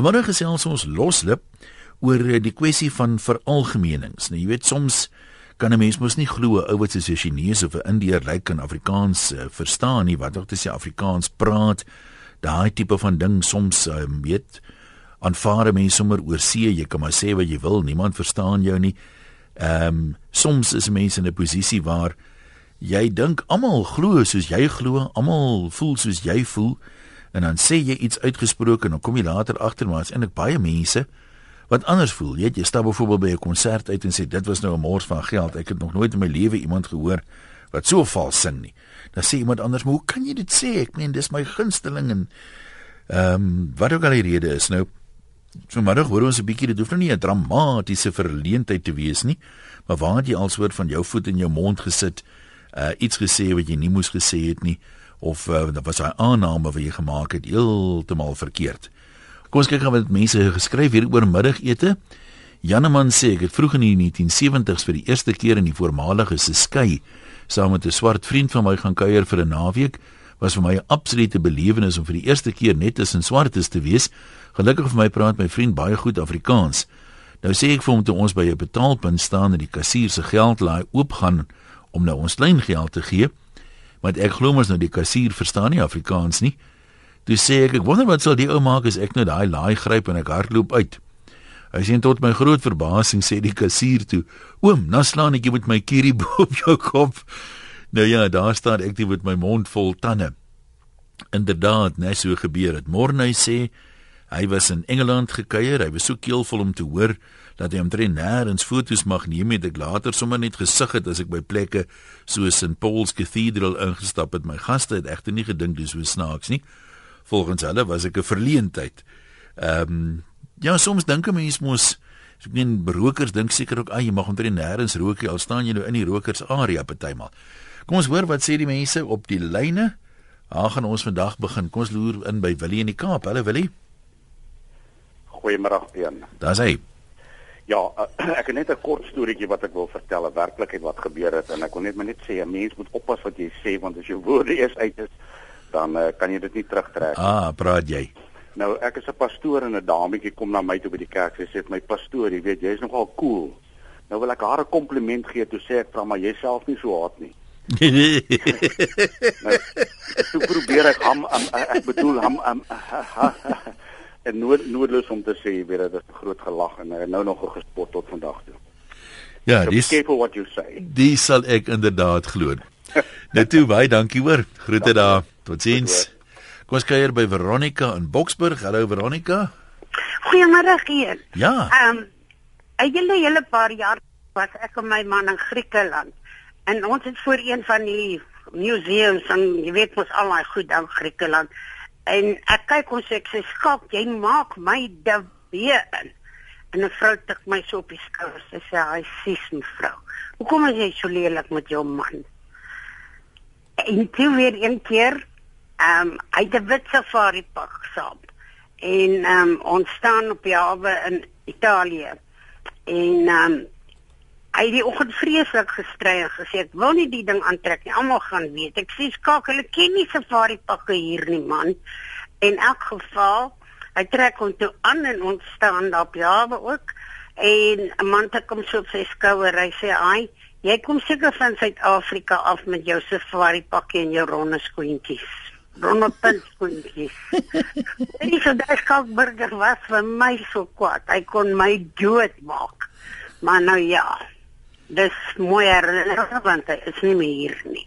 Vanmiddag gesels ons loslip oor eh, die kwessie van veralgemenings. Nou jy weet soms kan 'n mens mos nie glo ou wat soos 'n Chinese of 'n Indiër lyk kan Afrikaans uh, verstaan nie wat ook te sê Afrikaans praat. Daai tipe van ding soms uh, weet aanvaar mense sommer oor see, jy kan maar sê wat jy wil, niemand verstaan jou nie. Ehm um, soms is mense in 'n posisie waar jy dink almal glo soos jy glo, almal voel soos jy voel en dan sê jy iets uitgesproke en dan kom jy later agter maar is eintlik baie mense wat anders voel. Jy weet jy stap byvoorbeeld by 'n konsert uit en sê dit was nou 'n mors van geld. Ek het nog nooit in my lewe iemand gehoor wat so vals sing nie. Dan sê iemand anders, "Maar hoe kan jy dit sê? Ek meen dis my gunsteling en ehm um, wat ook al die rede is nou Vanmiddag hoor ons 'n bietjie dit hoef nou nie 'n dramatiese verleentheid te wees nie, maar waar het jy alsoort van jou voet in jou mond gesit, uh iets gesê wat jy nie moes gesê het nie of uh, was 'n aanname wat jy gemaak het heeltemal verkeerd. Kom ons kyk gou wat mense geskryf hier oor middagete. Janeman sê ek het vroeg in die 1970s vir die eerste keer in die voormalige Seskei saam met 'n swart vriend van my gaan kuier vir 'n naweek. Was vir my 'n absolute belewenis om vir die eerste keer net tussen swartes te wees. Gelukkig vir my praat my vriend baie goed Afrikaans. Nou sê ek vir hom toe ons by 'n betaalpunt staan en die kassier se geld laai oopgaan om nou ons kleingeld te gee want ek glo mos nou die kassier verstaan nie Afrikaans nie. Toe sê ek ek wonder wat sal die ou maak as ek nou daai laai gryp en ek hardloop uit. Hy sê tot my groot verbasing sê die kassier toe: "Oom, nou slaan ek jy met my kierie op jou kop." Nou ja, daar staan ek met my mond vol tande. Inderdaad, net so gebeur het. Morne sê hy was in Engeland gekuier, hy was so keelvol om te hoor dat hy omtrent nêrens foto's mag neem het ek later sommer net gesig het as ek by plekke soos St Paul's Cathedral ingestap het my gaste het egter nie gedink dis so snaaks nie volgens hulle was ek 'n verleentheid ehm um, ja soms dink 'n mens mos ek meen rokers dink seker ook ag jy mag omtrent nêrens rook al staan jy nou in die rokers area partymal kom ons hoor wat sê die mense op die lyne Daar gaan ons vandag begin. Kom ons loer in by Willie in die Kaap. Hallo Willie. Goeiemôre, Jan. Daar's hy. Ja, uh, ek het net 'n kort storieetjie wat ek wil vertel, 'n werklikheid wat gebeur het en ek wil net maar net sê 'n mens moet oppas wat jy sê want as jou woorde eers uit is, dan uh, kan jy dit nie terugtrek nie. Ah, praat jy. Nou, ek is 'n pastoor en 'n dametjie kom na my toe by die kerk en sê vir my pastoor, jy weet, jy's nogal cool. Nou wil ek haar 'n kompliment gee toe sê ek vra maar jouself nie so hard nie. nou, ek probeer ek hom ek bedoel hom en nood noodloos om te sê weet dit is 'n groot gelag en nou nog gespot tot vandag toe. Ja, dis careful what you say. Dis sal ek inderdaad glo. nou toe baie dankie hoor. Groete daar. Totsiens. Kom ons kuier by Veronica in Boksburg. Hallo Veronica. Goeiemôre hier. Ja. Ehm um, 'n hele hele paar jaar was ek en my man in Griekeland. En ons het voor een van die museums en jy weet mos al daai goed dan Griekeland En ek kyk ons ek sê skak, jy maak my de weer in. En 'n vrou tik my so op die skouer. Sy sê, "Hy sies mevrou. Hoekom is jy so lelik met jou man?" En toe weer een keer, ehm um, hy het 'n wit safari pak saam. En ehm um, ons staan op die hawe in Italië. En ehm um, Hy het die oggend vreeslik gestry en gesê ek wil nie die ding aantrek nie. Almal gaan weet. Ek sê skak, hulle ken nie safari pakke hier nie, man. In elk geval, hy trek hom toe aan en ons staan daar op jawe ook. En 'n man het kom so op sy skouer. Hy sê, "Ai, jy kom seker van Suid-Afrika af met jou safari pakke en jou ronde skoentjies." Ronde skoentjies. en dis so daai skakburger was vir my so kwaad. Hy kon my dood maak. Maar nou ja, dis mooier want hy is nie meer hier nie.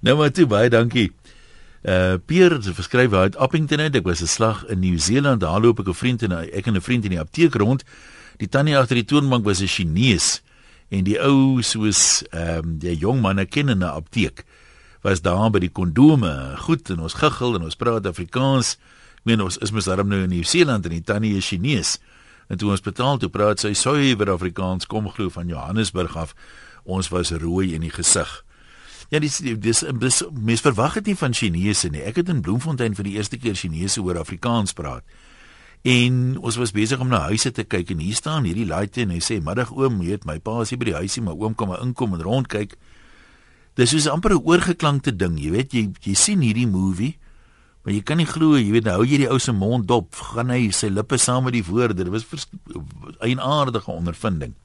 Nou maar toe baie dankie. Uh Pierre het verskryf uit Appington uit. Ek was 'n slag in Nieu-Seeland. Daar loop ek 'n vriend en ek en 'n vriend in die apteek rond. Die tannie agter die toonbank was 'n Chinees en die ou soos ehm um, die jong man ken in 'n apteek was daar by die kondome. Goed en ons giggel en ons praat Afrikaans. Ek meen ons is mos daarom nou in Nieu-Seeland en die tannie is Chinees. En toe ons betaal toe praat sy suiwer Afrikaans kom glo van Johannesburg af. Ons was rooi in die gesig. Ja, dis dis dis mens verwag dit nie van Chinese nie. Ek het in Bloemfontein vir die eerste keer Chinese hoor Afrikaans praat. En ons was besig om na huise te kyk en hier staan hierdie laaite en hy sê middag oom, jy weet my pa is hier by die huisie, maar oom kom inkom en rondkyk. Dis soos amper 'n oorgeklankte ding, jy weet jy jy sien hierdie movie Maar jy kan nie glo, jy weet hou jy die ou se mond dop, gaan hy sy lippe saam met die woorde. Dit was 'n aardige ondervinding.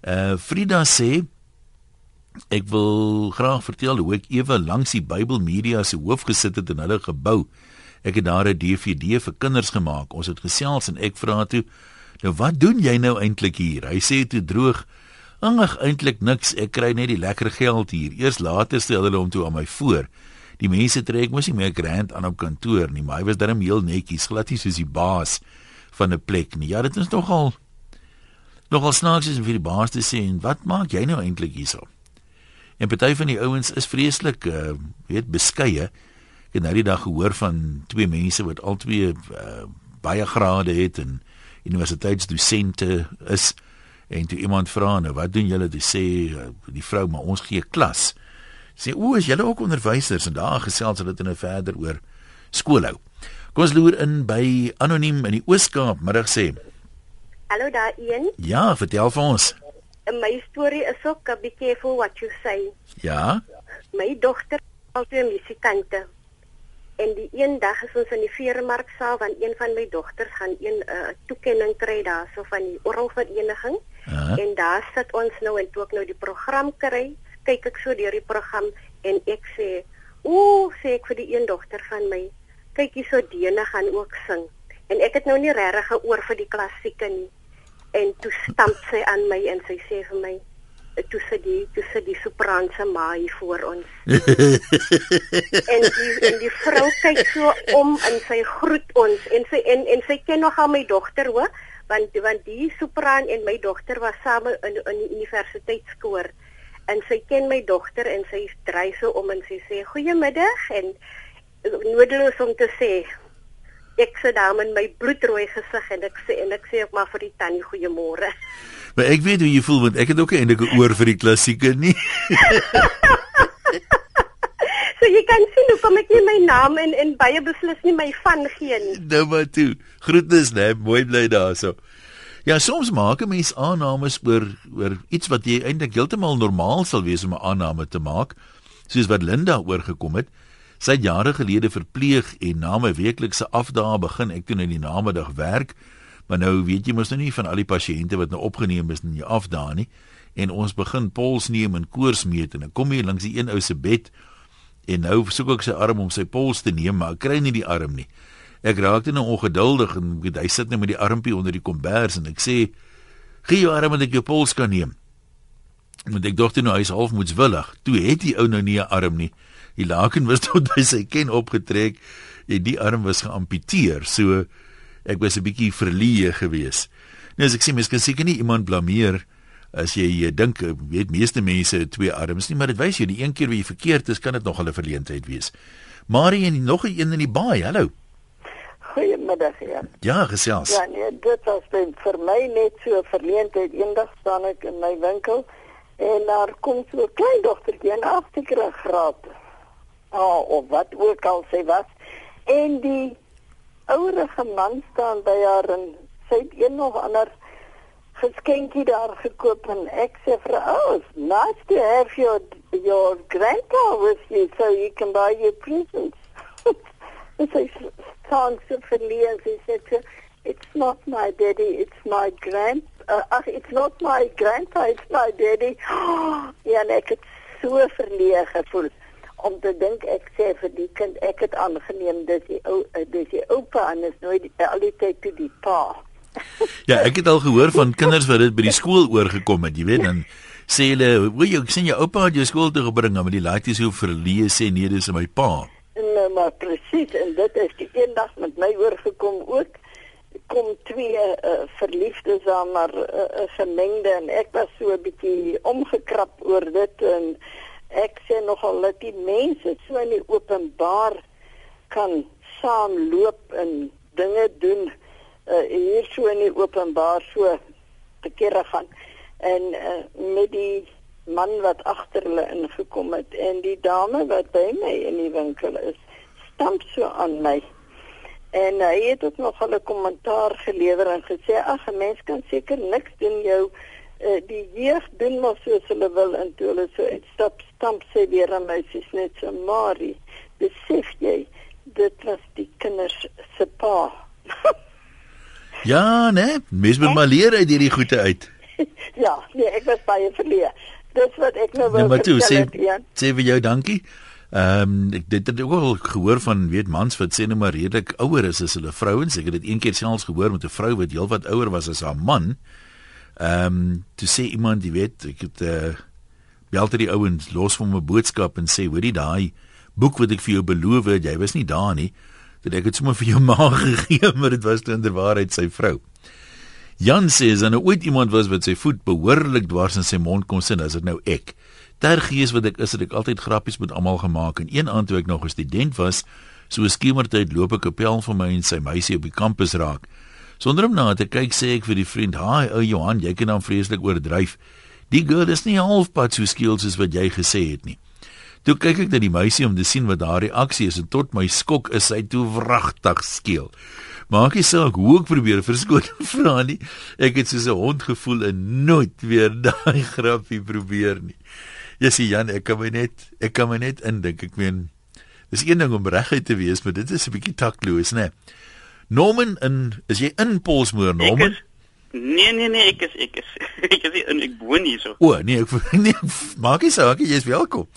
Uh Frida sê ek wil graag vertel hoe ek ewe langs die Bybel Media se hoof gesit het in hulle gebou. Ek het daar 'n DVD vir kinders gemaak. Ons het gesels en ek vra toe, "Nou wat doen jy nou eintlik hier?" Hy sê toe droog, "Ag, eintlik niks. Ek kry net die lekker geld hier. Eers later stel hulle hom toe aan my voor." Die mense trek mos nie meer grant aan op kantoor nie, maar hy was darem heel netjies, glad nie soos die baas van 'n plek nie. Ja, dit is nogal nogal snaaks om vir die baas te sê, "Wat maak jy nou eintlik hierso?" En party van die ouens is vreeslik uh weet beskeie. Ek het nou die dag gehoor van twee mense wat albei uh, baie grade het en universiteitsdosente is en toe iemand vra nou wat doen julle te sê uh, die vrou maar ons gee klas. Sê o, is julle ook onderwysers en daar gesels hulle dan verder oor skoolhou. Kom ons loer in by anoniem in die Oos-Kaap middag sê. Hallo daar een. Ja, vertel vir ons my storie is ook 'n bietjie careful what you say. Ja. My dogter 'n musikante. En die een dag is ons in die veermarksaal van een van my dogters gaan een 'n uh, toekenning kry daarso van die orgelvereniging. Uh -huh. En daar sit ons nou en toe ek nou die program kry, kyk ek so deur die program en ek sê, "Ooh," sê ek vir die een dogter van my, "Kyk hier so Dene gaan ook sing." En ek het nou nie regtig 'n oor vir die klassieke nie. En toe stamp sy aan my en sy sê vir my toe sit die toe sit die sopraanse ma hier voor ons. En die en die vrou kyk so om en sy groet ons en sy en en sy ken nog al my dogter hoor want want die sopraan en my dogter was same in in die universiteitskoor en sy ken my dogter en sy dry so om en sy sê goeiemiddag en nodeloos om te sê ek sit daar met my bloedrooi gesig en ek sê en ek sê ook maar vir die tannie goeiemôre. Maar ek weet hoe jy voel want ek het ook eintlik 'n oor vir die klassieke nie. so jy kan sien hoe kom ek nie my naam en en baie beslis nie my van gee nie. Nou maar toe. Groetnis né, mooi bly daarso. Ja, soms maak 'n mens aannames oor oor iets wat jy eintlik heeltemal normaal sal wees om 'n aanname te maak, soos wat Linda oorgekom het. Sy het jare gelede verpleeg en na my weeklikse afdae begin ek toe in die namiddag werk. Maar nou weet jy mos nou nie van al die pasiënte wat nou opgeneem is in die afdae nie. En ons begin pols neem en koors meet en ek kom hier langs die een ou se bed en nou soek ek sy arm om sy pols te neem, maar ek kry nie die arm nie. Ek raak net nou ongeduldig en hy sit net nou met die armpie onder die kombers en ek sê: "Gee jou arm dat ek jou pols kan neem." Want ek dink nou hy's half moedswillig. Toe het die ou nou nie 'n arm nie die laken was tot by sy ken opgetrek en die arm was geamputeer. So ek was 'n bietjie verleë geweest. Nou as ek sê mens kan seker nie iemand blameer as jy jy dink weet meeste mense het twee arms nie, maar dit wys jy die een keer wat jy verkeerd is, kan dit nog 'n verleentheid wees. Marie en nog 'n een in die baai. Hallo. Goeiemiddag, ja. Ja, gesels. Ja, nee, dit was vir my net so 'n verleentheid. Eendag staan ek in my winkel en daar kom so 'n klein dogtertjie en aftikere graad pa of wat ook al sy was en die ouerige man staan by haar en sy het een of ander geskenkie daar gekoop en ek sê vir haar oh, nice to have your your grandpa with you so you can buy your presents and sy staan so verleer sy sê it's not my daddy it's my grand uh, ach, it's not my grandpa it's my daddy ja en ek het so verleer gevoel om te dink ek sê vir die kind ek het aangeneem dis die ou eh, dis die oupa en is nooit al die tyd toe die pa. ja, ek het al gehoor van kinders wat dit by die skool oorgekom het, jy weet dan sê hulle, "Hoe jy sien jou oupa het jou skool toe gebring, maar die laaste so verleë sê nee, dis my pa." Nee, maar presies en dit is die eendag met my oorgekom ook. Kom twee uh, verliefdes aan maar uh, uh, gemengde en ek was so 'n bietjie omgekrap oor dit en ek sê nogal dat die mense so in die openbaar kan saamloop en dinge doen uh, hier so in die openbaar so te kere gaan. En uh, met die man wat agter hulle ingekom het en die dame wat by my in die winkel is stamp so aan my en hy het ook nog 'n kommentaar gelewer en gesê ag 'n mens kan seker niks doen jou uh, die jeug doen maar soos hulle wil en toe hulle so uitstap stamp sê weer aan my sies net so Marie besef jy dit was die kinders se pa. ja, né? Mens moet maar leer uit hierdie goeie uit. ja, nee, ek was baie verleë. Dis wat ek nou wil nee, toe, sê, sê vir jou dankie. Ehm um, ek dit het ook al gehoor van weet mans wat sê nou maar redelik ouer is as hulle vrouens. Ek het dit een keer selfs gehoor met 'n vrou wat heelwat ouer was as haar man. Ehm um, toe sê iemand, jy weet, ek het eh uh, bel ter die ouens los van 'n boodskap en sê hoorie daai boek wat ek vir jou beloof het, jy was nie daar nie. Dit ek het sommer vir jou ma gegee, maar dit was inderdaad waarheid sy vrou. Jan sê as nou ooit iemand was wat sy voet behoorlik dwars in sy mond kon sit, as dit nou ek. Tergees wat ek is, het ek altyd grappies met almal gemaak en een aand toe ek nog 'n student was, so skiemertyd loop ek 'n pel van my en sy meisie op die kampus raak. Sonder om na te kyk sê ek vir die vriend: "Haai, ou Johan, jy kan dan vreeslik oordryf. Die girl is nie halfpad so skiels soos wat jy gesê het nie." Toe kyk ek na die meisie om te sien wat haar reaksie is en tot my skok is sy toe wragtig skeel. Maak nie saak hoe ek probeer verskoning vra nie. Ek het soos 'n hond gevoel en nooit weer daai grappie probeer nie. Ja, sien Jan, ek kan my net ek kan my net indink. Ek meen dis een ding om reguit te wees, maar dit is 'n bietjie takloos, né? Norman, in is jy in Polsmoor, Norman? Is, nee, nee, nee, ek is ek is ek is in ek woon hierso. O, nee, ek nee, maak nie saak, jy is welkom.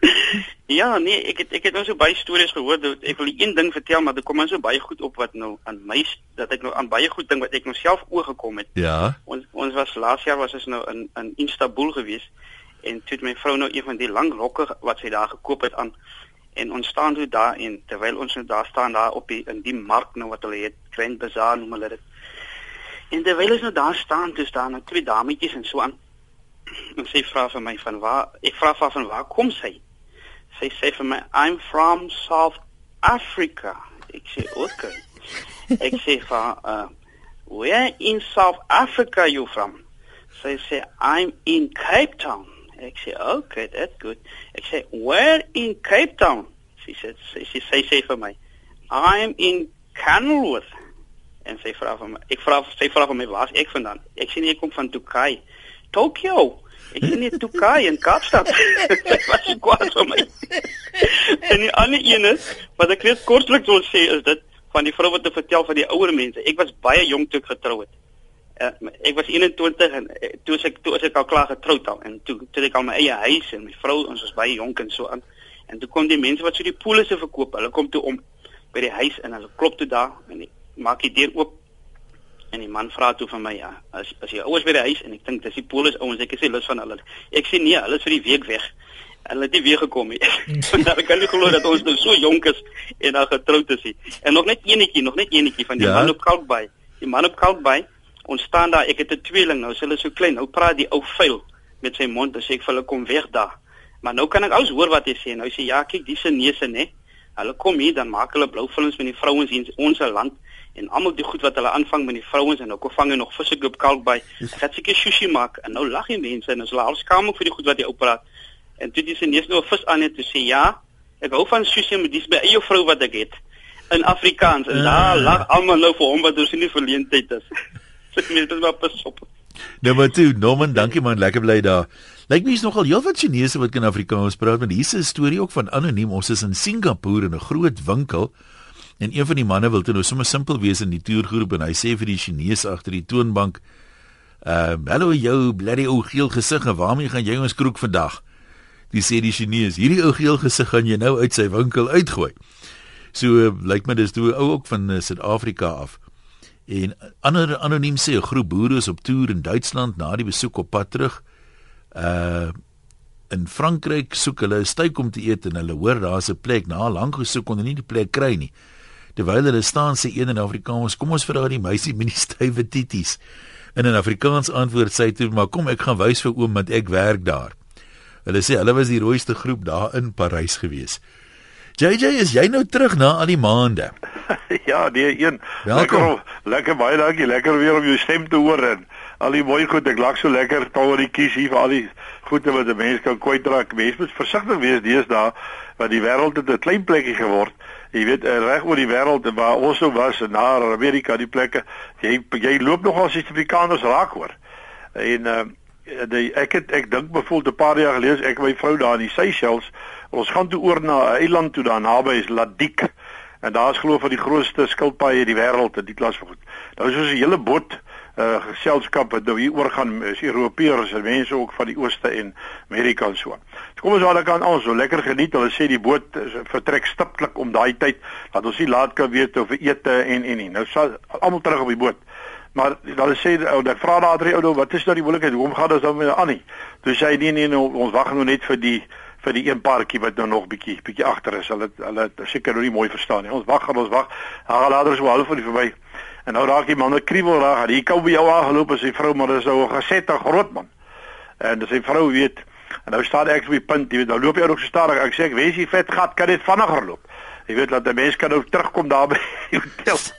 Ja, nee, ek het ek het nou so baie stories gehoor. Dat, ek wil een ding vertel, maar dit kom nou so baie goed op wat nou aan my dat ek nou aan baie goed ding wat ek nou self oorgekom het. Ja. Ons ons was laas jaar was ons nou in in Istanbul gewees en toe het my vrou nou een van die lang rokke wat sy daar gekoop het aan en ons staan toe daar en terwyl ons nou daar staan daar op die in die mark nou wat hulle het Grand Bazaar noem hulle dit. En terwyl ons nou daar staan, toe staan nou twee dametjies en so aan. En sy vra vir my van waar ek vra vir van waar kom sy? sy sê vir my I'm from South Africa. Ek sê okay. Ek sê vir uh where in South Africa you from? Sy sê I'm in Cape Town. Ek sê okay, that's good. Ek sê where in Cape Town? Sy sê sy sê sy sê vir my I'm in Kenilworth. En sy vra vir my ek vra sy vra vir my waar's ek vandaan? Ek sê nee, ek kom van Tokai. Tokyo. Ek sien net Tokai in Kaapstad. Dit was kwaad vir my. en die ander een is wat ek net kortliks wil sê is dit van die vrou wat te vertel van die ouer mense. Ek was baie jonk toe ek getrou het. Uh, ek was 21 en uh, toe ek toe ek al klaar getroud al en toe toe ek al my eie huis en my vrou ons was baie jonk en so aan. En toe kom die mense wat so die polisse verkoop. Hulle kom toe om by die huis en hulle klop toe daar en maak die deur oop En die man vra toe van my ja, as as jy ouers by die huis en ek dink dis die polis ouens, ek sê lus van hulle. Ek sê nee, hulle is vir die week weg. Hulle het nie weer gekom nie. Want ek kan nie glo dat ons nou so jonk is en al getroud is nie. En nog net eenetjie, nog net eenetjie van die ja. man op Kalkbay. Die man op Kalkbay, ons staan daar, ek het 'n tweeling nou, hulle is so klein. Nou praat die ou vuil met sy mond en sê ek vir hulle kom weg daar. Maar nou kan ek alles hoor wat hy sê. Nou sê ja, kyk, dis 'n neuse, né? Hulle kom hier dan maak hulle blou films met die vrouens in ons land en almal die goed wat hulle aanvang met die vrouens en ook vang hulle nog visse op kalk by. Gat seker sushi maak en nou lag die mense en hulle al skaam vir die goed wat jy opraat. En toe dis net nou 'n vis aan net te sê ja, ek hou van sushi met dis by eie vrou wat ek het in Afrikaans en daar uh. lag almal nou vir hom wat ons nie verleentheid is. So, net maar pas op. Nou maar toe, Norman, dankie man, lekker bly daar. Lyk my is nogal heelwat Chinese wat kan Afrikaans praat, maar hier's 'n storie ook van anoniem. Ons is in Singapore in 'n groot winkel. En een van die manne wil toe nou sommer simpel wees in die toergroep en hy sê vir die Chinese agter die toonbank: "Ehm, uh, hallo jou bloody ou geel gesig, waarmee gaan jy ons kroek vandag?" Dis sê die Chinese: "Hierdie ou geel gesig gaan jy nou uit sy winkel uitgooi." So uh, lyk my dis toe ou ook van uh, Suid-Afrika af. En ander anoniem sê 'n groep boere is op toer in Duitsland na die besoek op pad terug. Uh in Frankryk soek hulle 'n styk om te eet en hulle hoor daar's 'n plek na lank gesoek kon hulle nie die plek kry nie. Terwyl hulle staan sê een in Afrikaans kom ons vra die meisie met die stywe titties. In 'n Afrikaans antwoord sy toe maar kom ek gaan wys vir oom want ek werk daar. Hulle sê hulle was die rooiste groep daar in Parys gewees JJ is jy nou terug na al die maande? Ja nee een. Lekker lekker baie dankie. Lekker weer om jou stem te hoor en al die mooi goed. Ek lag so lekker taalletjies hier vir al die goede wat 'n mens kan kwytraak. Mens moet versigtig wees deesdae want die wêreld het 'n klein plekkie geword. Jy weet eh, reg oor die wêreld waar ons nou was na Amerika die plekke. Jy jy loop nog al Suid-Afrikaners raak hoor. En uh, die ek het ek dink bevoel 'n paar jaar gelede ek my vrou daar in die Seychelles ons gaan toe oor na 'n eiland toe daar naby is Ladik En daar is glo van die grootste skilpaaie in die wêreld in die klas van goed. Daar is so 'n hele boot uh geselskap wat nou hier oor gaan is Europeërs en mense ook van die ooste en Amerika en so. So kom ons daar kan ons so lekker geniet. Hulle sê die boot vertrek stiptelik om daai tyd dat ons nie laat kan weet of ete en en nie. Nou sal almal terug op die boot. Maar dan sê ou, ek vra daar drie ou, wat is nou die moeilikheid? Hoekom gaan ons dan met Annie? Toe sê hy nee nee, nou, ons wag nou net vir die vir die een paartjie wat nou nog bietjie bietjie agter is. Hulle hulle seker nou nie mooi verstaan nie. Ons wag, ons wag. Hulle laat ons wel van die verby. En nou raak die man 'n kriebel raak. Hy kom by jou aangeloop as sy vrou maar dis nou 'n gesette groot man. En sy vrou weet en nou staan ek op die punt, jy weet, nou loop jy ook so stadig. Ek sê ek wens jy vet gat kan dit vinniger loop. Jy weet dat 'n mens kan nou terugkom daar by die hotel.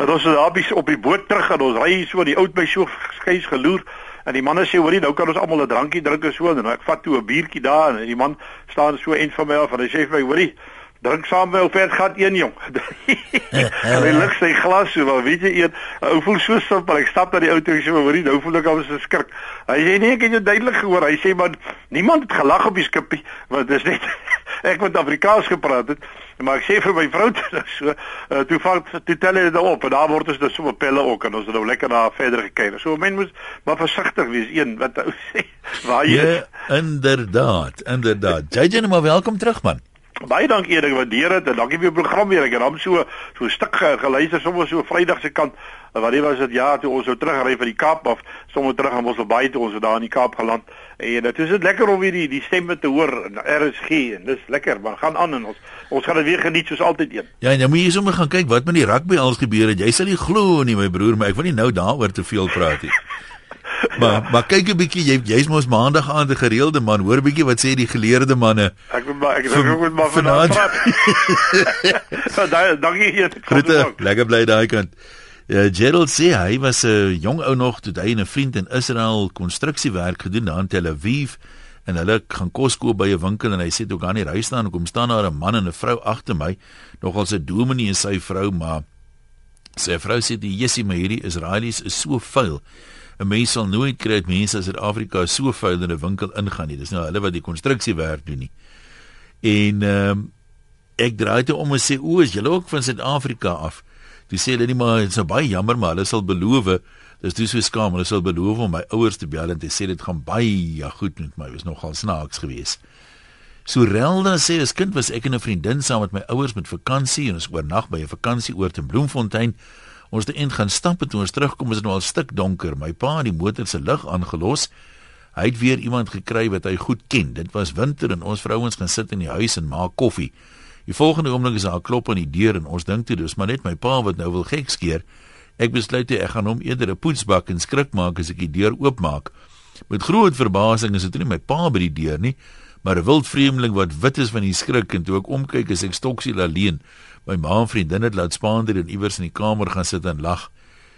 Dat ons daar op die boot terug en ons ry so die oud by so skuis geloer. En die manne sê hoorie nou kan ons almal 'n drankie drink en so en nou ek vat toe 'n biertjie daar en die man staan so een van my af en hy sê vir my hoorie drink saam met my vet gat een jong. en hy lig sy glas so maar weet jy een ou voel so simpel ek stap na die auto en sê hoorie nou voel ek al so skrik. Hy sê nee ek het jou duidelik gehoor. Hy sê maar niemand het gelag op die skipie want dit is net ek het Afrikaans gepraat het. Maar ek sê vir my vrou toe so, uh, toe vang toe tel hy dit op en daar word ons dus so pelle ook en ons het nou lekker daar verder gekyk. So men moet maar versigtig wees een wat ou sê waar jy Ja, inderdaad, inderdaad. JJ, nou maar welkom terug man. Baie dankie Erik, waardeer dit en dankie vir jou program weer. Ek het hom so so stuk geluister sommer so Vrydag se kant. Wat dit was dit ja, toe ons sou terugry van die Kaap af, sommer terug aan Mosselbaai toe ons daar in die Kaap geland. En dit is dit lekker om weer die die stemme te hoor en RSG en dis lekker, maar gaan aan en ons ons gaan dit weer geniet soos altyd een. Ja, en nou moet jy sommer gaan kyk wat met die rugby als gebeur het. Jy sal nie glo nie my broer, maar ek wil nie nou daaroor te veel praat nie. Maar maar kyk 'n bietjie jy jy's mos maandag aand 'n gereelde man. Hoor bietjie wat sê die geleerde manne. Ek moet maar ek ek moet maar vanaand praat. Dankie hier groete lekker bly daai kant. Ja Gerald sê hy was 'n jong ou nog toe hy 'n vriend in Israel konstruksiewerk gedoen daar in Tel Aviv. En hulle gaan kos koop by 'n winkel en hy sê toe gaan nie ry staan en kom staan daar 'n man en 'n vrou agter my nogal 'n dominee en sy vrou maar sy vrou sê die Jessie maar hierdie Israelies is so vuil 'n mens sal nooit kry dat mense in Suid-Afrika so vuil in 'n winkel ingaan nie. Dis nou hulle wat die konstruksiewerk doen nie. En ehm um, ek draai toe om en sê o, is julle ook van Suid-Afrika af? Toe sê hulle nie maar dit is nou baie jammer maar hulle sal beloof dis dis so skaam hulle sal beloof om my ouers te bel en te sê dit gaan baie goed met my. Was nogal snaaks geweest. So Relda sê as kind was ek en 'n vriendin saam met my ouers met vakansie en ons oornag by 'n vakansieoord in Bloemfontein. Ons het eend gaan stap en toe ons terugkom is dit nou al stik donker. My pa het die motor se lig aangelos. Hy het weer iemand gekry wat hy goed ken. Dit was winter en ons vrouens gaan sit in die huis en maak koffie. Die volgende oomblik is daar 'n klop aan die deur en ons dink toe dis maar net my pa wat nou wil gek skeer. Ek besluit toe ek gaan hom eerder 'n poetsbak en skrik maak as ek die deur oopmaak. Met groot verbasing is dit nie my pa by die deur nie, maar 'n wild vreemdeling wat wit is van die skrik en toe ek omkyk is ek stoksiel alleen. My ma en vriendin het laat spaander en iewers in die kamer gaan sit en lag.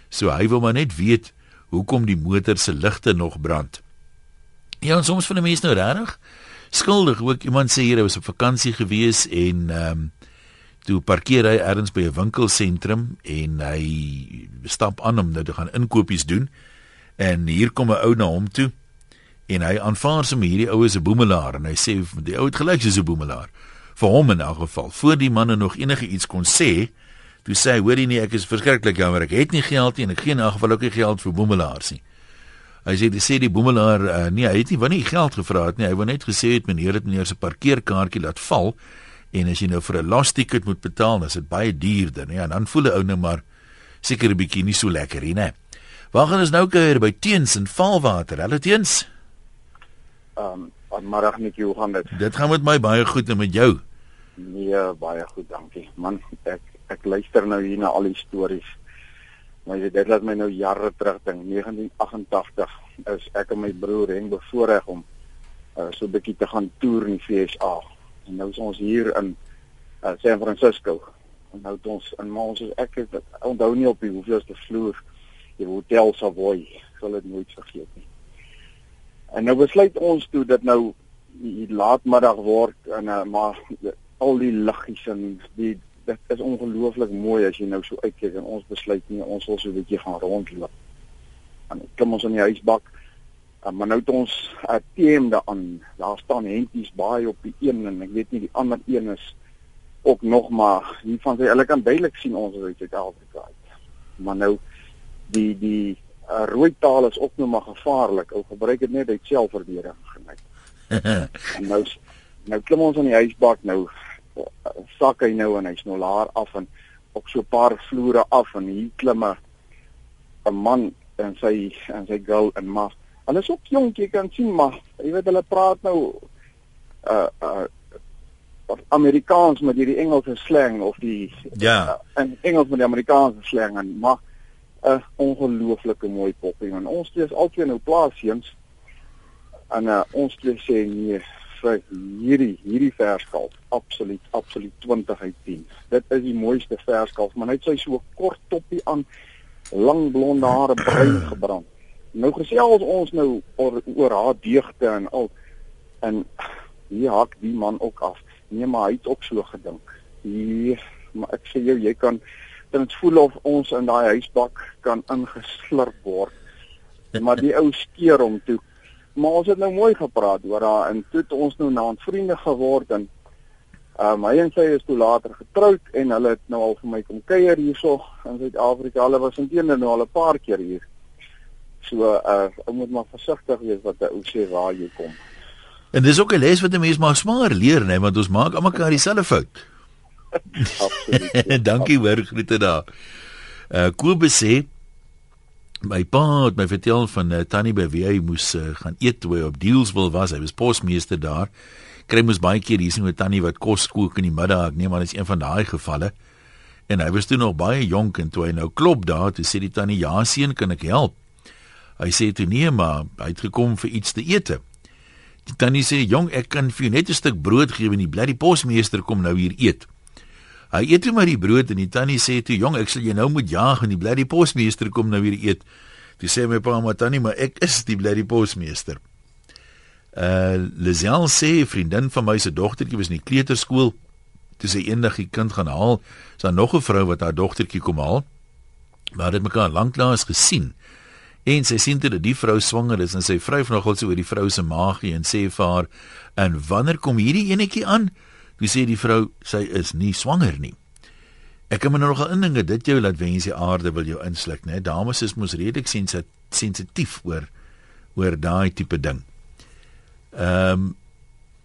So hy wil maar net weet hoekom die motor se ligte nog brand. Ja, en soms van die mense nou regtig skuldig ook iemand sê hier hy was op vakansie gewees en ehm um, toe parkeer hy ergens by 'n winkelsentrum en hy stap aan om nou te gaan inkopies doen en hier kom 'n ou na hom toe en hy aanvaar sommer hierdie ou is 'n boemelaar en hy sê die ou het gelyk soos 'n boemelaar vir hom in elk geval voor die manne nog enige iets kon sê toe sê hy hoorie nee ek is verskriklik jammer ek het nie geld nie en ek gee in elk geval ook nie geld vir boemelaars nie. Hy sê dis sê die boemelaar uh, nee hy het nie wanneer geld gevra het nie. Hy wou net gesê het meneer het meneer se parkeerkaartjie laat val en as jy nou vir 'n last ticket moet betaal dan is dit baie duurder nee. En dan voel 'n ou nou maar seker 'n bietjie nie so lekker nie nee. Waar gaan ons nou kuier? By teens en valwater hulle teens. Ehm um, maar net hoe gaan dit dit gaan met my baie goed en met jou Nee, baie goed, dankie. Man, ek ek luister nou hier na al die stories. Maar jy dit laat my nou jare terug dink. 1988 is ek en my broer Henk bevoorreg om uh, so 'n bietjie te gaan toer in die FSA. En nou is ons hier in uh, San Francisco. En nou het ons in ons is ek het onthou nie op die hoeveelste vloer die hotel Savoy. Ek sal dit nooit vergeet nie. En nou besluit ons toe dat nou laatmiddag word en uh, maar al die liggies en die dit is ongelooflik mooi as jy nou so uitkyk en ons besluit nie ons wil so 'n bietjie gaan rondloop. En kom ons in die huisbak. En maar nou het ons 'n teem daaraan. Daar staan hentjies baie op die een en ek weet nie die ander een is ook nog maar hier van sy hulle kan duidelik sien ons is uit Suid-Afrika. Maar nou die die uh, rooi taal is ook nou maar gevaarlik. Ou gebruik dit net uit selfverdediging geneig. en nou nou klim ons aan die huisbak nou uh, sak hy nou en hy's nou laer af en op so 'n paar vloere af en hier klim 'n man en sy en sy girl en maar hulle is ook jonk jy kan sien maar jy weet hulle praat nou uh uh Amerikaans met hierdie Engelse slang of die ja uh, in Engels met die Amerikaanse slang en maar 'n ongelooflike mooi poppie en ons twee is albei nou plaasjens en uh, ons twee sê nee vir hierdie hierdie verskalf absoluut absoluut 20 uit 10 dit is die mooiste verskalf maar net sy so kort toppie aan lang blonde hare bruin gebrand. Nou gesels ons nou oor, oor haar deugte en al. En hier hak die man ook af. Nee maar hy het ook so gedink. Hier maar ek sê jou jy kan dit voel of ons in daai huisbak kan ingeslurp word. Maar die ou skeer hom toe. Maar ons het nou mooi gepraat oor haar en toe het ons nou naand vriende geword en um, hy en sy is toe later getroud en hulle het nou al vir my kom kuier hierso in Suid-Afrika. Hulle was intene nou al 'n paar keer hier. So uh ou moet maar versigtig wees wat ou sê waar jy kom. En dis ook 'n les wat 'n mens maar smaar leer, né, want ons maak almekaar dieselfde fout. Absoluut. Dankie hoor groete daar. Uh Kobus sê my pa het my vertel van uh, Tannie by wie hy moes uh, gaan eet toe hy op Dealsville was. Hy was posmeester daar. Kry mos baie keer hier sien met Tannie wat kos kook in die middag. Ek neem aan dit is een van daai gevalle. En hy was toe nog baie jonk en toe hy nou klop daar, toe sê die tannie: "Ja, seun, kan ek help?" Hy sê toe: "Nee, maar hy het gekom vir iets te eet." Die tannie sê: "Jong, ek kan vir jou net 'n stuk brood gee want die blerrie posmeester kom nou hier eet." Hy eet toe maar die brood en die tannie sê toe: "Jong, ek sal jou nou moet jaag en die blerrie posmeester kom nou weer eet." Toe sê my pa: "Maar tannie, maar ek is die blerrie posmeester." Uh, Lisel sê vriendin van my se dogtertjie was in die kleuterskool. Toe sy eendag die kind gaan haal, is daar nog 'n vrou wat haar dogtertjie kom haal. Maar dit mekaar lanklaas gesien. En sy sien dat die vrou swanger is en sy vryf nogal so oor die vrou se maagie en sê vir haar: "En wanneer kom hierdie enetjie aan?" Wie sê die vrou sy is nie swanger nie. Ek kan my nou nog indink dit jou laat wens die aarde wil jou insluk, né? Dames is mos redelik sensitief oor oor daai tipe ding. Ehm um,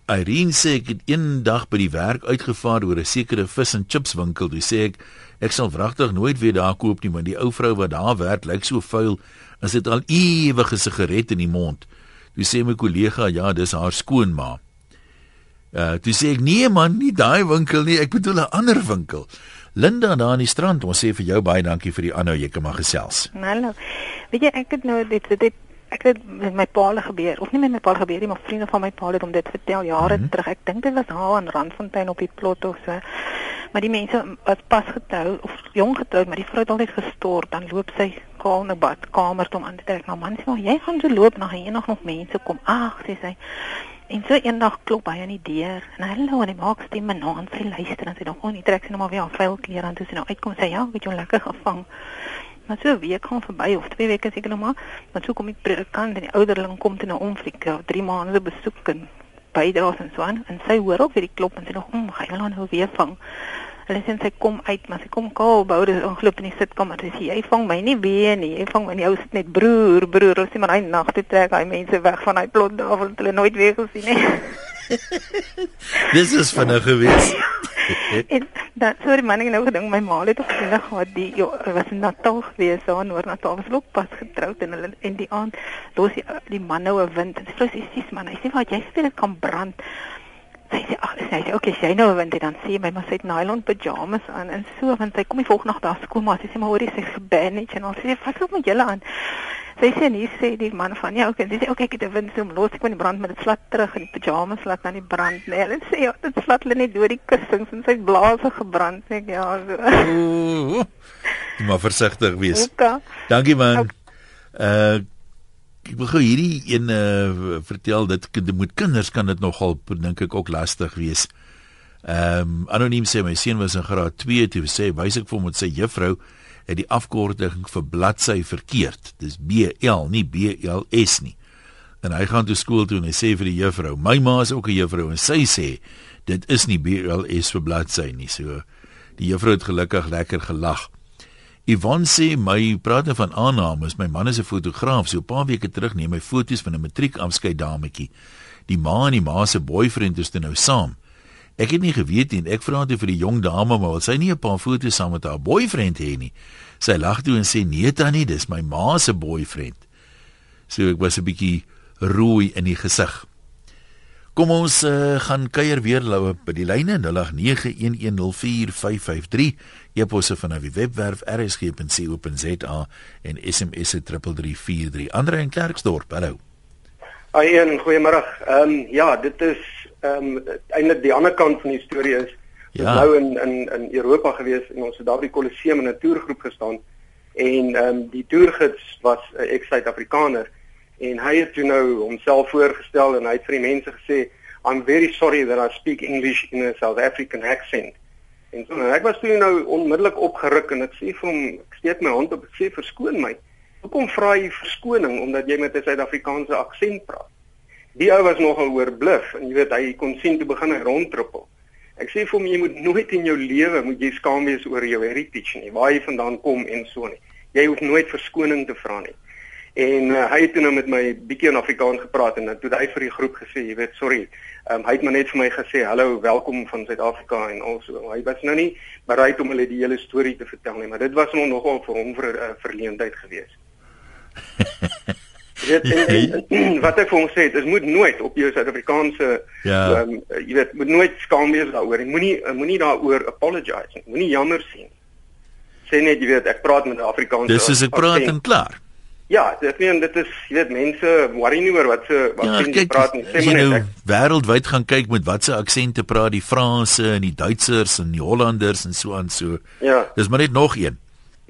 Irene sê ek het eendag by die werk uitgevaar oor 'n sekere vis en chips winkel. Dis sê ek ek sal wragtig nooit weer daar koop nie, want die ou vrou wat daar werk lyk so vuil en sit al ewige sigaret in die mond. Dis sê my kollega, ja, dis haar skoonma. Uh, toe sê ek nee man, nie daai winkel nie, ek bedoel 'n ander winkel. Linda daar aan die strand, ons sê vir jou baie dankie vir die aanhou, jy kan maar gesels. Hallo. Weet jy ek het nou dit dit ek het met my paal gebeur, of nie met my paal gebeur nie, maar vriende van my paal het om dit vertel jare mm -hmm. terug. Ek dink dit was haar in Randfontein op die plot of so. Maar die mense wat pas getrou of jong getroud, maar die vrou het altyd gestort, dan loop sy kaal na badkamer toe om aan te trek. Nou man sê maar jy gaan so loop na hier nog nog mense kom. Ag, sê sy. En so eendag klop hy aan die deur en hallo en hy maak stemme na en sy luister en sy dink, "O, nie trek sy nou maar weer haar vuil klere aan toe sy nou uitkom sê, "Ja, ek het jou lekker gevang." Maar so 'n week gaan verby of twee weke seker nog maar, maar so kom die predikant en die ouderling kom toe na Afrika, 3 maande besoek en bydraes en so aan en sy hoor ook weer die klop en sy dink, "Om, hy wil nou weer vang." Hulle sê sy kom uit, maar sy kom kaal bou, dis ongelooflik in die sitkamer. Sy sê jy vang my nie weer nie. Jy vang my nie. Ou sit net broer, broer. Ons sê maar hy nag toe trek hy mense weg van hy plot daar want hulle nooit weer gesien nie. Dis is vinnig gewees. en dan sorry man, ek nou gedink my ma het ook gesien gehad die jo, was in Natal gewees, daar in Noord-Natal was ook pas getroud en hulle en die aand los die, die man nou 'n wind. Dis presies sies man. Hy sê wat jy sê dit kan brand. Sy sê ag sy sê okay, sy nou want dan sê my maar sy het nylon pyjamas aan en so want sy kom die volgende nag daar skool maar sy sê maar hoorie sy gebandage en al sê wat loop met julle aan. Sy sê nie sê die man van ja okay, sy sê okay ek het 'n windsoom los ek van die brand met dit slat terug en die pyjamas laat dan die brand nee. Hulle sê ja, dit slat hulle net deur die kussings en sy blaase gebrand sê ek ja so. Ooh, maar versigtig wees. Okay. Dankie man. Okay. Uh ek wil gou hierdie een uh, vertel dit met kinders kan dit nogal dink ek ook lastig wees. Ehm um, anoniem sê my seun was in graad 2 toe sê wys ek vir hom met sy juffrou het die afkorting vir bladsy verkeerd. Dis BL nie BLS nie. En hy gaan toe skool toe en hy sê vir die juffrou, "My ma is ook 'n juffrou en sy sê dit is nie BLS vir bladsy nie. So die juffrou het gelukkig lekker gelag. Yvonne sê my praat van aannames. My man is 'n fotograaf. So 'n paar weke terug neem hy foto's van 'n matriekafskeid dametjie. Die ma en die ma se boyfriend is nou saam. Ek het nie geweet nie. Ek vra toe vir die jong dame, maar wil sy nie 'n paar foto's saam met haar boyfriend hê nie. Sy lag toe en sê: "Nee tannie, dis my ma se boyfriend." So ek was 'n bietjie rooi in die gesig. Kom ons uh, gaan kuier weer loue by die lyne 0891104553 eposse van die webwerf rsg.co.za en SMS se 3343 Andre in Klerksdorp hallo. Aaien goeiemôre ehm um, ja dit is ehm um, eintlik die ander kant van die storie is ja. nou in in in Europa gewees en ons het daar by die Colosseum in 'n toergroep gestaan. En ehm um, die toergids was 'n uh, ex-Suid-Afrikaner en hy het toe nou homself voorgestel en hy het vir die mense gesê I'm very sorry that I speak English in a South African accent. En so en ek was toe nou onmiddellik opgeruk en ek sê vir hom ek steek my hand op en sê verskoon my. Hoekom vra jy verskoning omdat jy met 'n Suid-Afrikaanse aksent praat? Die ou was nogal oorbluf en jy weet hy kon sien toe begin hy rondtrippel. Ek sê vir hom jy moet nooit in jou lewe moet jy skaam wees oor jou heritage nie, waar jy vandaan kom en so nie. Jy hoef nooit verskoning te vra nie. En uh, hy het nou met my bietjie in Afrikaans gepraat en dan toe hy vir die groep gesê, jy weet, sorry. Um, hy het maar net vir my gesê, "Hallo, welkom van Suid-Afrika" en also. Hy was nou nie bereid om hulle die hele storie te vertel nie, maar dit was nog nogal vir hom vir 'n uh, verleentheid geweest. Dit is wat ek vir hom sê, dit moet nooit op jou Suid-Afrikaanse ja. um, jy weet, moet nooit skaam wees daaroor. Jy moenie moenie daaroor apologize nie. Moenie jammer sien. Sê net jy weet, ek praat met 'n Afrikaanse Dis is ek praat en klaar. Ja, ek meen dit is jy weet mense worry nie oor wat se wat ja, kyk, praat nie. Sê maar net nou, wêreldwyd gaan kyk met watse aksente praat die Franse en die Duitsers en die Hollanders en so aan so. Ja. Dis maar net nog een.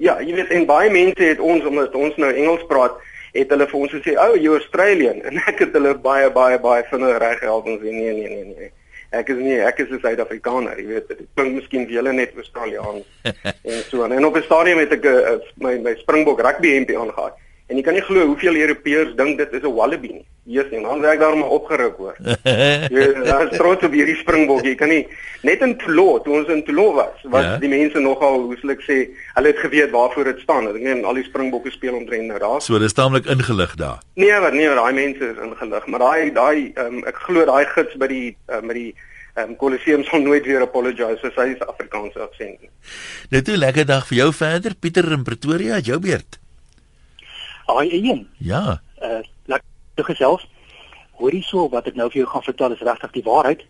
Ja, jy weet en baie mense het ons omdat ons nou Engels praat, het hulle vir ons gesê, "O, oh, you Australian." En ek het hulle baie baie baie vinnig reghelp en sê, "Nee, nee, nee, nee." Ek is nie ek is 'n Suid-Afrikaner, jy weet, dit klink miskien vir julle net Australiaans en so aan. En op 'n stadium het ek 'n uh, uh, my my Springbok rugby hempie aangetree. En jy kan nie glo hoeveel Europeërs dink dit is 'n wallaby nie. Jesus, en dan werk daar maar opgeruk hoor. jy is trots op hierdie springbok. Jy kan nie net in Toulon, toe ons in Toulon was, was ja. die mense nogal, hoe sou ek sê, hulle het geweet waarvoor dit staan. Ek meen al die springbokke speel omtrent nou daar. So dis taamlik ingelig daar. Nee, wat nee, daai mense is ingelig, maar daai daai um, ek glo daai gids by die uh, met die um, Colosseum sal nooit weer apologize vir sy Afrikaanse aksent nie. Net 'n lekker dag vir jou verder, Pieter in Pretoria, jou beurt. Haai een. Ja. Uh lekker gesels. Hoorie so wat ek nou vir jou gaan vertel is regtig die waarheid.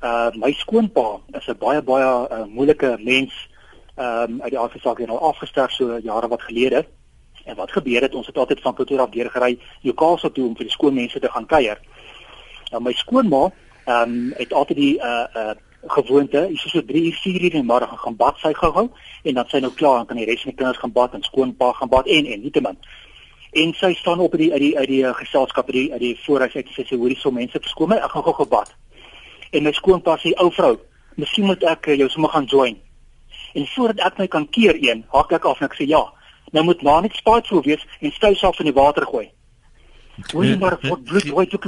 Uh my skoonpa is 'n baie baie uh, moeilike mens. Ehm um, uit die aard van sake nou afgesterf so jare wat gelede. En wat gebeur het ons het altyd van Pretoria af deurgery lokaal so toe om vir die skoon mense te gaan kuier. Nou my skoonma ehm um, het altyd die uh uh gewoonte, is so 3 uur 4 uur in die môre gaan bad sy gehou en dan sy nou klaar en kan die res van die kinders gaan bad en skoonpa gaan bad en en nietemin en sy staan op uit die uit die uit die uh, geselskap uit die uit die voorhuis uit. Sy sê hoorie so mense verskoon my ek gaan gou gebad en my skoonpa sê ou vrou miskien moet ek uh, jou sommer gaan join. En voordat ek my kan keer een hak ek af en ek sê ja nou moet maar net spaatvol wees en stou self in die water gooi. Hoe maar wat bloed hoe jy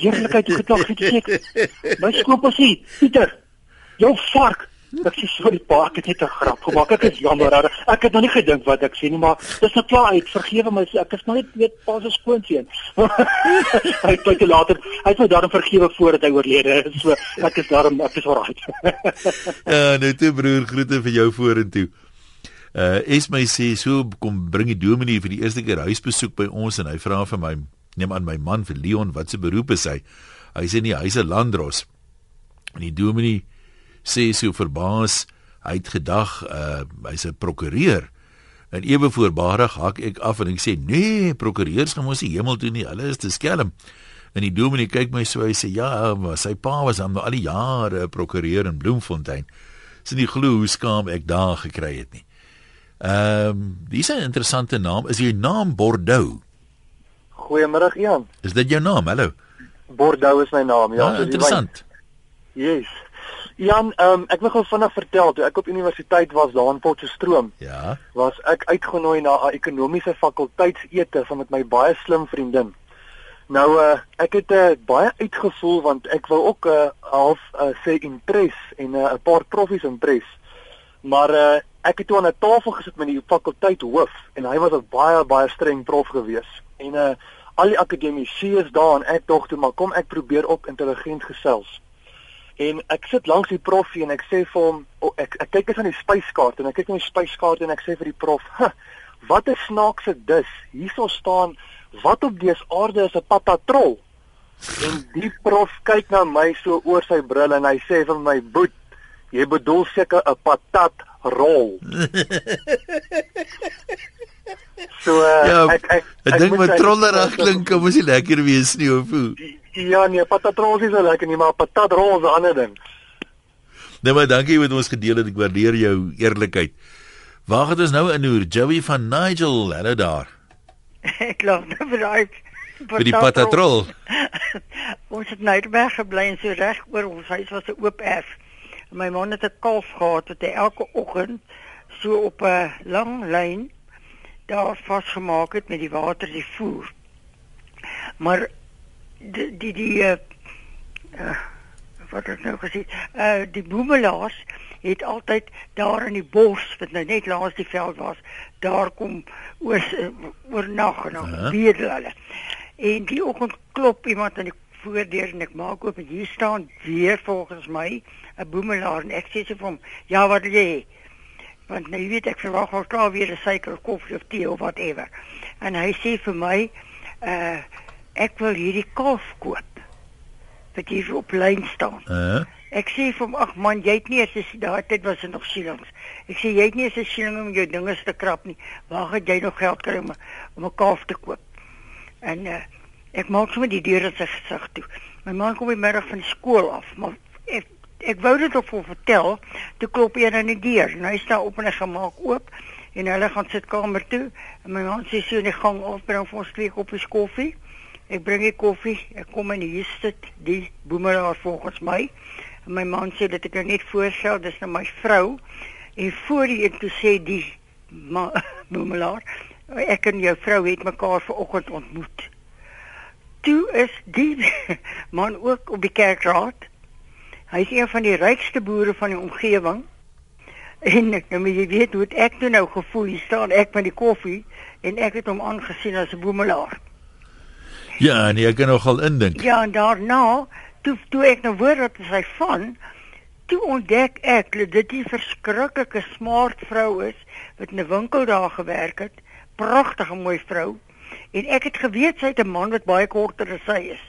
heerlikheid geklop het my skoonpa sê Pieter jou vark Ek sê sorry pa, ek het net 'n grap gemaak. Ek is jammer. Ek het nog nie gedink wat ek sê nie, maar dis nou klaar uit. Vergewe my. Ek is nog net weet pa se skoonseun. hy het baie later, hy het my daarom vergewe voordat hy oorlede is. So ek is daarom ek is alright. ja, nou toe broer, groete vir jou vorentoe. Uh is my sê so kom bring die dominee vir die eerste keer huisbesoek by ons en hy vra vir my neem aan my man vir Leon wat se beroep is hy? Hy sê nie hy's 'n landros. En die dominee sê so verbaas hy het gedag uh, hy's 'n prokureur. En ewe voorbarig hak ek af en ek sê nee prokureurs gaan mos die hemel toe nie hulle is te skelm. En die dominee kyk my so hy sê ja maar sy pa was hom al die jare prokureur in Bloemfontein. Sien nie glo hoe skaam ek daar gekry het nie. Ehm um, dis 'n interessante naam? Is jou naam Bordeaux? Goeiemôre Jan is dit jou naam? Hallo. Bordeaux is my naam ja, ja interessant. Yes Jan, um, ek wil gou vinnig vertel toe ek op universiteit was daar in Potchefstroom. Ja. Was ek uitgenooi na 'n ekonomiese fakulteitsete saam met my baie slim vriendin. Nou uh, ek het uh, baie uitgevoel want ek wou ook 'n uh, half uh, sê impress en 'n uh, paar profs impress. Maar uh, ek het toe aan 'n tafel gesit met die fakulteit hoof en hy was 'n baie baie streng prof gewees. En uh, al die akademici is daar en ek dog toe maar kom ek probeer op intelligent gesels. En ek sit langs die prof en ek sê vir hom oh, ek ek kyk eens aan die spyskaart en ek kyk na die spyskaart en ek sê vir die prof, "Wat 'n snaakse dis. Hierso staan wat op dese aarde is 'n patatrol? En die prof kyk na my so oor sy bril en hy sê vir my, "Boet, jy bedoel seker 'n patatrol." so uh, ja, ek ek ek dink met trollerig klink, moet jy lekker wees nie of hoe? Ja nee, patatrol is so lekker nie, maar patatrol is 'n ander ding. Nee maar dankie met ons gedeel het. Ek waardeer jou eerlikheid. Waar gaan ons nou in oor Joey van Nigel? Hallo daar. ek glo nou vir daai vir die patatrol. ons het net weg gebly en so reg oor ons huis was 'n oop erf. My man het 'n kalf gehad wat hy elke oggend so op 'n lang lyn daar vasgemaak het met die water die voer. Maar die die die uh, uh, wat het nou gesê? Uh die boemelaars het altyd daar in die bos wat nou net langs die veld was, daar kom oor oor nag en dan uh-huh. weet hulle. En die oggend klop iemand aan die voordeur en ek maak oop en hier staan weer volgens my 'n boemelaar en ek sê vir hom, "Ja, wat wil jy?" Want nou weet ek verwag al klaar weer 'n suiker koffie of tee of whatever. En hy sê vir my, "Uh, ek wil hierdie kalf koop." Wat hier op lyn staan. Uh-huh. Ek sê vir hom, ag man, jy het nie eens daai tyd was dit nog shillings. Ek sê jy het nie eens 'n shilling om jou dinge te krap nie. Waar gaan jy nog geld kry om om 'n kalf te koop? En uh, ek maak sommer die deur in sy gesig toe. My man kom die middag van skool af, maar ek ek wou dit op hom vertel. Toe klop een aan die deur. Nou hy staan op en gemaak oop en hulle gaan sit kamer toe. En my man sê so in die gang af bring vir ons twee koppies koffie. Ek bring die koffie. Ek kom in hier sit die boemelaar volgens my. En my man sê dat ek nou net voorstel, dis nou my vrou. En voor die toe sê die boemelaar, ek en jou vrou het mekaar vanoggend ontmoet. Toe is die man ook op die kerkraad. Hy is een van die rykste boere van die omgewing. En nou jy weet hoe ek toe nou gevoel, staan ek met die koffie en ek het hom aangesien as 'n boemelaar. Ja, nee, ek kan nogal indink. Ja, en daarna toe toe ek nou hoor dat sy van toe ontdek ek dat dit 'n verskriklike smart vrou is wat in 'n winkel daar gewerk het, pragtige mooi vrou. En ek het geweet sy het 'n man wat baie korter as sy is.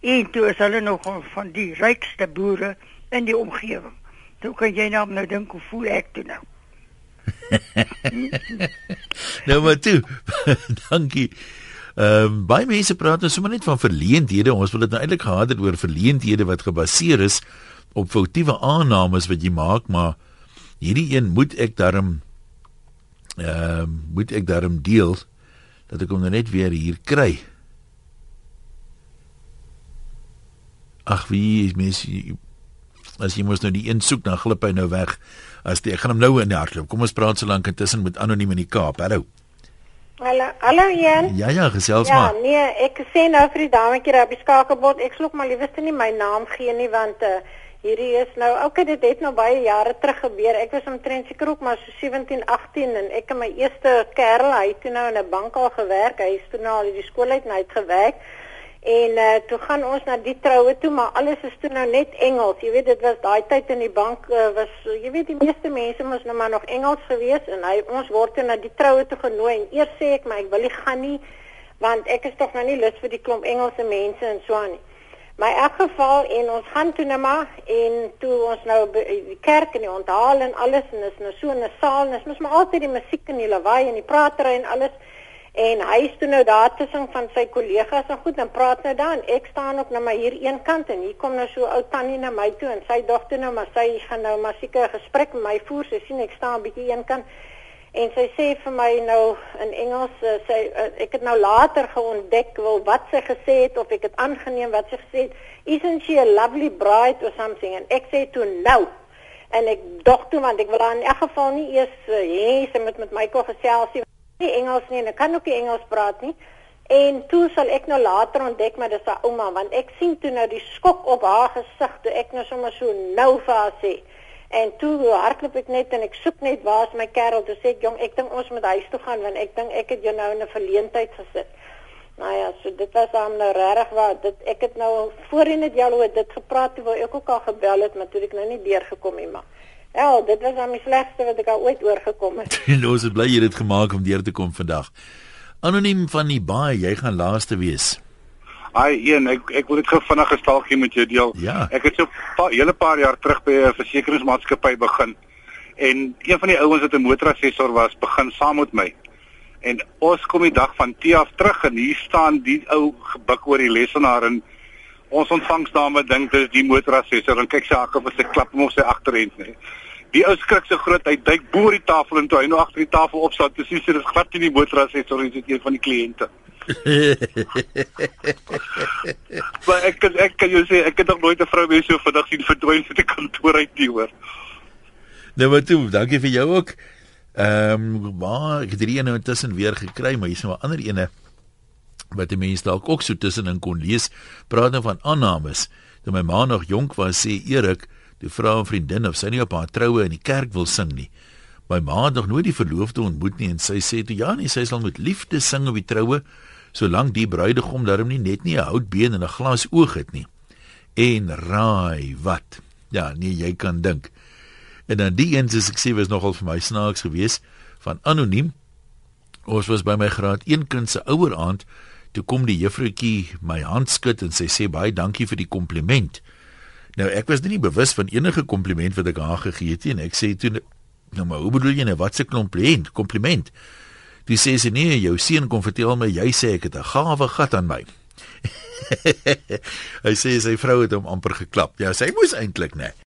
En toe is hulle nog van die rykste boere in die omgewing. Toe kan jy nou nou dink hoe voel ek toe nou? nou maar toe. Dankie. Ehm um, baie mense praat nou sommer net van verleenthede. Ons wil dit nou eintlik gehad het oor verleenthede wat gebaseer is op foutiewe aannames wat jy maak, maar hierdie een moet ek daarom ehm uh, moet ek daarom deel dat ek hom nou net weer hier kry. Ag wie is mens as jy mos nou die een soek dan glip hy nou weg. As die, ek gaan hom nou in die hardloop. Kom ons praat so lank intussen met anoniem in die Kaap. Hallo. Hallo, hallo Jan. Ja ja, gesels ja, maar. Ja, nee, ek sê nou vir die dametjie daar by Skakelbot, ek slok maar liewerste nie my naam gee nie want uh, hierdie is nou, okay, dit het nou baie jare terug gebeur. Ek was omtrent seker ook maar so 17, 18 en ek en my eerste kerel, hy het toe nou in 'n bank al gewerk. Hy is toe nou al die skool uit en hy het gewerk. En uh, toe gaan ons na die troue toe, maar alles is toe nou net Engels. Jy weet dit was daai tyd in die bank uh, was jy weet die meeste mense mos nou maar nog Engels gewees en hy ons word toe na die troue toe genooi en eers sê ek maar ek wil nie gaan nie want ek is tog nou nie lus vir die klomp Engelse mense en so aan nie. My elk geval en ons gaan toe nou maar en toe ons nou die kerk en die onthaal en alles en is nou so in 'n saal en is mos maar altyd die musiek en die lawaai en die pratery en alles En hy is toe nou daar tussen van sy kollegas en goed, dan praat nou dan. Ek staan op na my hier een kant en hier kom nou so ou tannie na my toe en sy dogter nou maar sy gaan nou maar seker 'n gesprek met my voer. Sy sien ek staan 'n bietjie een kant. En sy sê vir my nou in Engels, uh, sy uh, ek het nou later geontdek wel wat sy gesê het of ek het aangeneem wat sy gesê het. Isn't she a lovely bride or something? En ek sê toe nou en ek dog toe want ek wil in elk geval nie eers uh, hê sy moet met kom gesels nie nie Engels nie en ek kan ook nie Engels praat nie. En toe sal ek nou later ontdek maar dis haar ouma want ek sien toe nou die skok op haar gesig toe ek nou sommer so nou vir haar sê. En toe hardloop ek net en ek soek net waar is my kerel? Toe sê ek jong, ek dink ons moet huis toe gaan want ek dink ek het jou nou in 'n verleentheid gesit. Nou ja, so dit was hom nou regtig waar dit ek het nou voorheen het jy al dit gepraat terwyl ek ook al gebel het, maar toe ek nou nie deurgekom nie, maar Ja, dit was aan my slegste wat ek al ooit oorgekom het. nou, ons is bly jy het dit gemaak om deur te kom vandag. Anoniem van die baie, jy gaan laaste wees. Ai, een, ek ek wil dit gou vinnig gestalkie met jou deel. Ja. Ek het so 'n pa, hele paar jaar terug by 'n versekeringsmaatskappy begin en een van die ouens wat 'n motorassessor was, begin saam met my. En ons kom die dag van T af terug en hier staan die ou gebuk oor die lesenaar en ons ontvangsdame dink dis die motorassessor en kyk sy hakke vir sy klap hom op sy agterend nê. Die ou skrik so groot hy duik bo die tafel en toe hy nou agter die tafel opstaan, dis sy dis glad nie die motorassessor nie, dit is een van die kliënte. maar ek kan ek kan jou sê ek het nog nooit 'n vrou weer so vinnig sien verdwyn uit die kantoor uit nie hoor. Nou maar toe, dankie vir jou ook. Ehm um, maar ek het hierdie nou intussen weer gekry, maar hier's nou 'n ander ene wat die mense dalk ook so tussenin kon lees. Praat nou van aannames. Toe my ma nog jonk was, sê Erik, die vrou en vriendin of sy nie op haar troue in die kerk wil sing nie. My ma het nog nooit die verloofde ontmoet nie en sy sê toe ja nee, sy sal met liefde sing op die troue solank die bruidegom darm nie net nie 'n houtbeen en 'n glas oog het nie. En raai wat? Ja, nee, jy kan dink. En dan die een se ek sê was nogal vir my snaaks geweest van anoniem. Ons was by my graad 1 kind se ouer aand toe kom die juffrouetjie my hand skud en sy sê baie dankie vir die kompliment. Nou ek was nie bewus van enige kompliment wat ek haar gegee het nie en ek sê toe nou maar hoe bedoel jy nou wat se kompliment? Kompliment. Dis sê sy nee, jou seun kom vertel my jy sê ek het 'n gawe gat aan my. hy sê sy vrou het hom amper geklap. Ja, sy moes eintlik net